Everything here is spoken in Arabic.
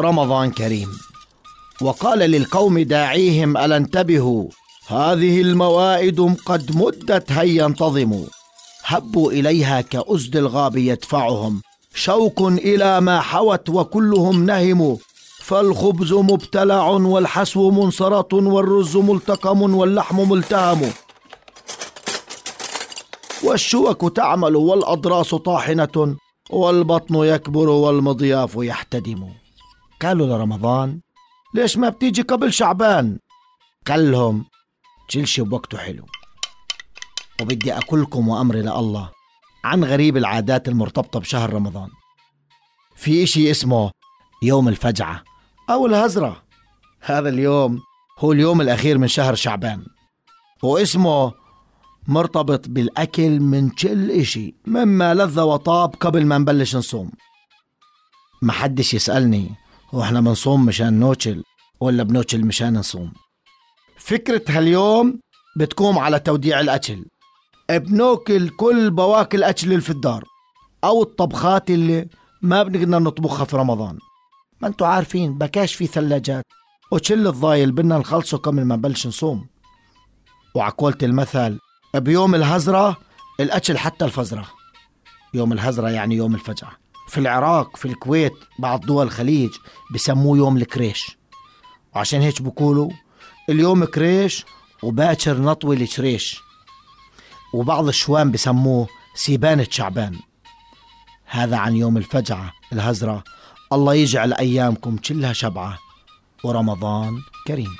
رمضان كريم. وقال للقوم داعيهم ألا انتبهوا هذه الموائد قد مدت هيا انتظموا. هبوا إليها كأسد الغاب يدفعهم. شوق إلى ما حوت وكلهم نهموا. فالخبز مبتلع والحسو منصرة والرز ملتقم واللحم ملتهم. والشوك تعمل والأضراس طاحنة والبطن يكبر والمضياف يحتدم. قالوا لرمضان ليش ما بتيجي قبل شعبان؟ قال لهم كل شي بوقته حلو وبدي أكلكم وأمري لله عن غريب العادات المرتبطة بشهر رمضان. في إشي اسمه يوم الفجعة أو الهزرة. هذا اليوم هو اليوم الأخير من شهر شعبان واسمه مرتبط بالأكل من كل إشي مما لذ وطاب قبل ما نبلش نصوم. ما حدش يسألني وإحنا بنصوم مشان نوكل ولا بنوكل مشان نصوم. فكرة هاليوم بتقوم على توديع الأكل. بنوكل كل بواكي الأكل اللي في الدار أو الطبخات اللي ما بنقدر نطبخها في رمضان. ما أنتوا عارفين بكاش في ثلاجات. وشل الضايل بدنا نخلصه قبل ما نبلش نصوم. وعقولة المثل بيوم الهزرة الأكل حتى الفزرة. يوم الهزرة يعني يوم الفجعة في العراق في الكويت بعض دول الخليج بسموه يوم الكريش. وعشان هيك بقولوا اليوم كريش وباكر نطوي الشريش وبعض الشوام بسموه سيبانة شعبان هذا عن يوم الفجعة الهزرة. الله يجعل أيامكم كلها شبعة. ورمضان كريم.